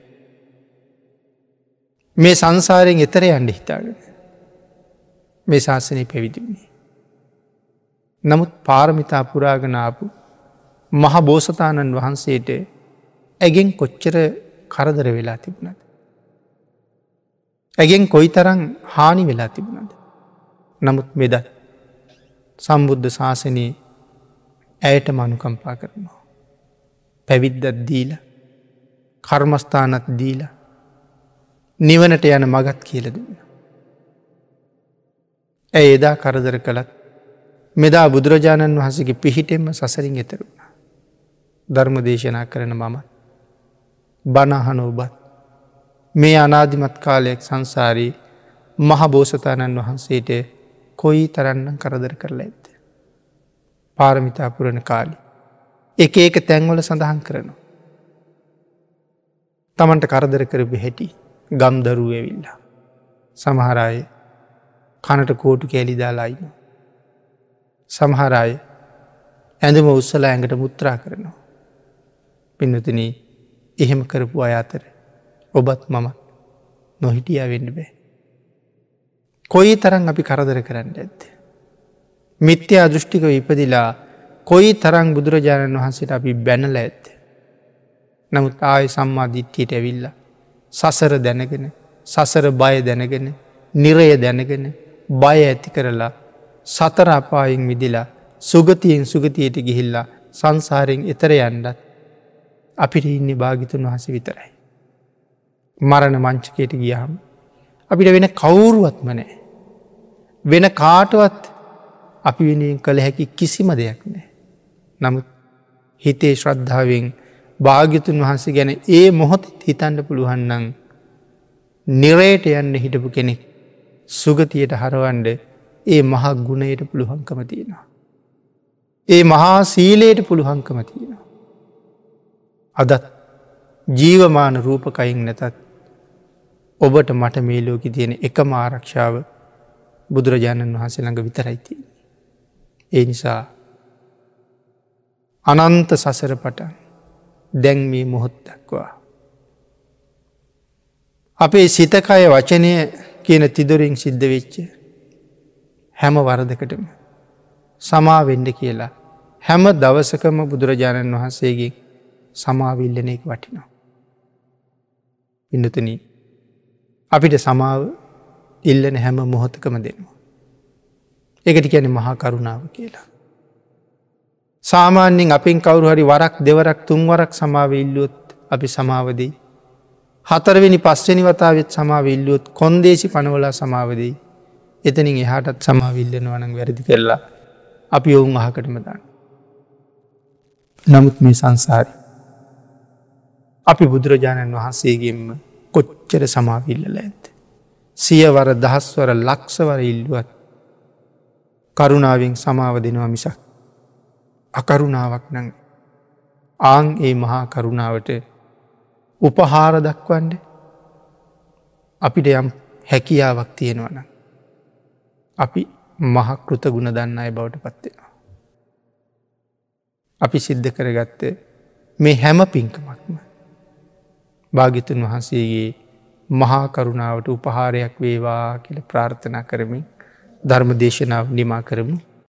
මේ සංසාරයෙන් එතර යන්ඩ හිතාගෙන මේ ශාසනය පැවිදින්නේ. නමුත් පාරමිතා පුරාගනාපු මහ බෝසතාණන් වහන්සේට ඇගෙන් කොච්චර කරදර වෙලා තිබුණද. ඇගෙන් කොයි තරං හානි වෙලා තිබුණද. නමුත් මෙද සම්බුද්ධ ශාසනයේ ඇයට මනුකම්පා කරනවා. පැවිද්දත් දීල කර්මස්ථානත් දීල නිවනට යන මගත් කියල දුන්න. ඇය එදා කරදර කළත් මෙදා බුදුරජාණන් වහසගේ පිහිටෙන්ම සසරින් එතරුණ. ධර්ම දේශනා කරන මමත් බණහන ඔබත් මේ අනාධිමත් කාලයක් සංසාරී මහ බෝසතාණන් වහන්සේට කොයි තරන්නම් කරදර කරලා ඇත්ත. පාරමිතාපුරණ කාලි. එක ඒක තැන්වල සඳහන් කරනවා. තමන්ට කරදර කරපු හැටි ගම් දරුව ඇවිල්ලා. සමහරය කනට කෝටු කෑලිදාලායින. සමහරය ඇඳම උත්සල ඇඟට මුත්‍රා කරනවා. පින්නතින එහෙම කරපු අය අතර ඔබත් මම නොහිටිය වෙන්න බෑ. කොයි තරන් අපි කරදර කරන්න ඇත්ත. මිත්‍ය අදෘෂ්ටික ඉපදිලා කොයි තරං බුදුරජාණන් වහන්සේට අපි බැනල ඇත්ත. නමුත් ආය සම්මාධිට්ටියට ඇවිල්ල. සසර දැනගෙන සසර බය දැනගෙන නිරය දැනගෙන බය ඇති කරලා සතර අපායෙන් විදිලා සුගතියෙන් සුගතියට ගිහිල්ලා සංසාරයෙන් එතර යන්ඩත් අපිට ඉන්න භාගිතුන් වහස විතරයි. මරණ මංචකයට ගියහම්. අපිට වෙන කවුරුවත්ම නෑ. වෙන කාටවත් අපි වෙනුවෙන් කළ හැකි කිසිම දෙයක් නෑ. නමුත් හිතේ ශ්‍රද්ධාවෙන් භාග්‍යතුන් වහන්සේ ගැන ඒ මොහොතත් හිතන්න පුළුවන්නන් නිරයට යන්න හිටපු කෙනෙක් සුගතියට හරවන්ඩ ඒ මහා ගුණයට පුළුවන්කම තියෙනවා. ඒ මහා සීලයට පුළුවන්කම තියෙනවා. අදත් ජීවමාන රූපකයින් නැතත් ඔබට මට මේ ලෝක තියෙන එකම ආරක්ෂාව බුදුරජාණන් වහන්සේ ළඟ විතරයිති. ඒ නිසා අනන්ත සසර පටන් දැන් මේ මොහොත් දක්වා. අපේ සිතකය වචනය කියන තිදොරින් සිද්ධ වෙච්ච හැම වරදකටම සමාවෙන්ඩ කියලා හැම දවසකම බුදුරජාණන් වහන්සේගේ සමාවිල්ලනෙක් වටිනවා. ඉන්නතුන අපිට සමාව ඉල්ලන හැම මොහොතකම දෙනවා. එකට කියන මහා කරුණාව කියලා. සාමාන්‍යෙන් අපින් කවරු හරි වරක් දෙවරක් තුන්වරක් සමාව ඉල්ලුවොත් අපි සමාවදී. හතරවෙනි පස්වනි වතාවත් සමාව ඉල්ලුවොත් කොන්දේසි පනවලා සමාවදී. එතනින් එහාටත් සමාවිල්ලන වනක් වැරදි කරලා අපි ඔවුන් අහකටම දාන්න. නමුත් මේ සංසාරි. අපි බුදුරජාණන් වහන්සේගෙන්ම කොච්චර සමාවිල්ලල ඇත්ත. සියවර දහස්වර ලක්ෂවර ඉල්ලුවත් කරුණාවෙන් සමාව දෙනවා මිසක්. අකරුණාවක් නං ආං ඒ මහා කරුණාවට උපහාර දක්වන්ඩ අපිට යම් හැකියාවක් තියෙනවන. අපි මහකෘත ගුණ දන්න අය බවට පත්වෙනවා. අපි සිද්ධ කරගත්ත මේ හැම පින්කමක්ම භාගිතුන් වහන්සේගේ මහා කරුණාවට උපහාරයක් වේවා කියල ප්‍රාර්ථනා කරමින් ධර්ම දේශනාව නිමා කරමු